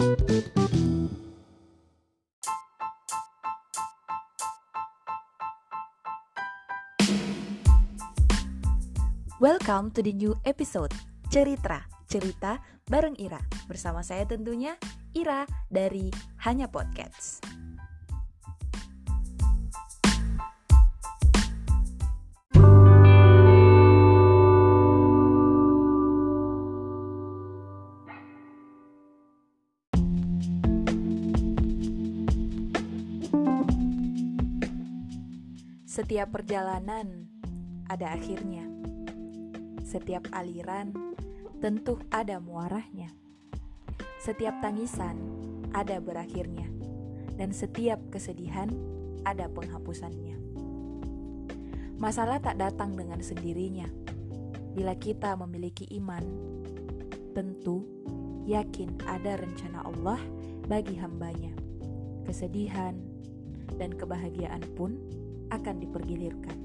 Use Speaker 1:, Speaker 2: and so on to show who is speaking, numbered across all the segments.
Speaker 1: Welcome to the new episode Cerita Cerita bareng Ira. Bersama saya tentunya Ira dari Hanya Podcast Setiap perjalanan ada akhirnya. Setiap aliran tentu ada muaranya. Setiap tangisan ada berakhirnya. Dan setiap kesedihan ada penghapusannya. Masalah tak datang dengan sendirinya. Bila kita memiliki iman, tentu yakin ada rencana Allah bagi hambanya. Kesedihan dan kebahagiaan pun akan dipergilirkan.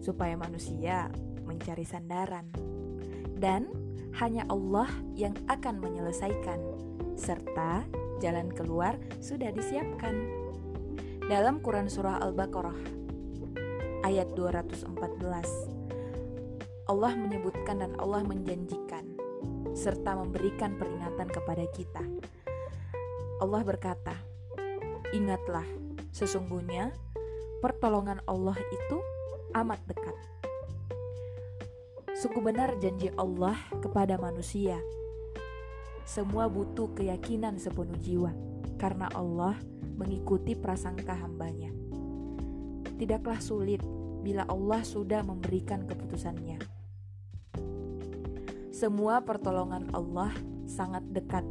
Speaker 1: Supaya manusia mencari sandaran dan hanya Allah yang akan menyelesaikan serta jalan keluar sudah disiapkan. Dalam Quran surah Al-Baqarah ayat 214 Allah menyebutkan dan Allah menjanjikan serta memberikan peringatan kepada kita. Allah berkata, "Ingatlah Sesungguhnya, pertolongan Allah itu amat dekat. Sungguh benar janji Allah kepada manusia. Semua butuh keyakinan sepenuh jiwa, karena Allah mengikuti prasangka hambanya. Tidaklah sulit bila Allah sudah memberikan keputusannya. Semua pertolongan Allah sangat dekat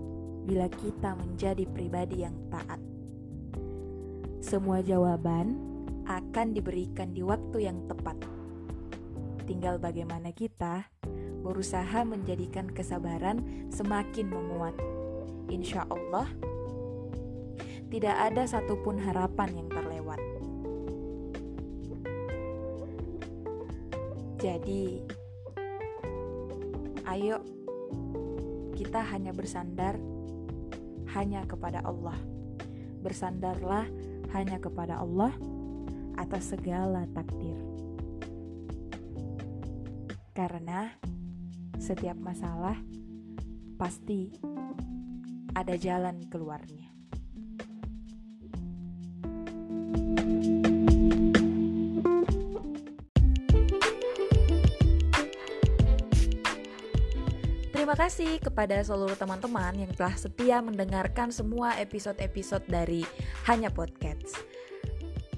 Speaker 1: bila kita menjadi pribadi yang taat. Semua jawaban akan diberikan di waktu yang tepat. Tinggal bagaimana kita berusaha menjadikan kesabaran semakin menguat. Insya Allah, tidak ada satupun harapan yang terlewat. Jadi, ayo kita hanya bersandar hanya kepada Allah. Bersandarlah hanya kepada Allah atas segala takdir. Karena setiap masalah pasti ada jalan keluarnya. Terima kasih kepada seluruh teman-teman yang telah setia mendengarkan semua episode-episode dari Hanya Podcast.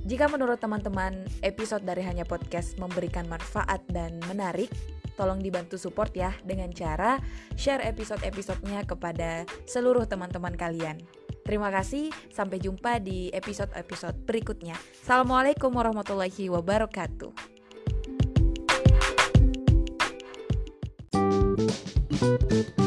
Speaker 1: Jika menurut teman-teman episode dari Hanya Podcast memberikan manfaat dan menarik, tolong dibantu support ya dengan cara share episode-episodenya kepada seluruh teman-teman kalian. Terima kasih, sampai jumpa di episode-episode berikutnya. Assalamualaikum warahmatullahi wabarakatuh. Thank you.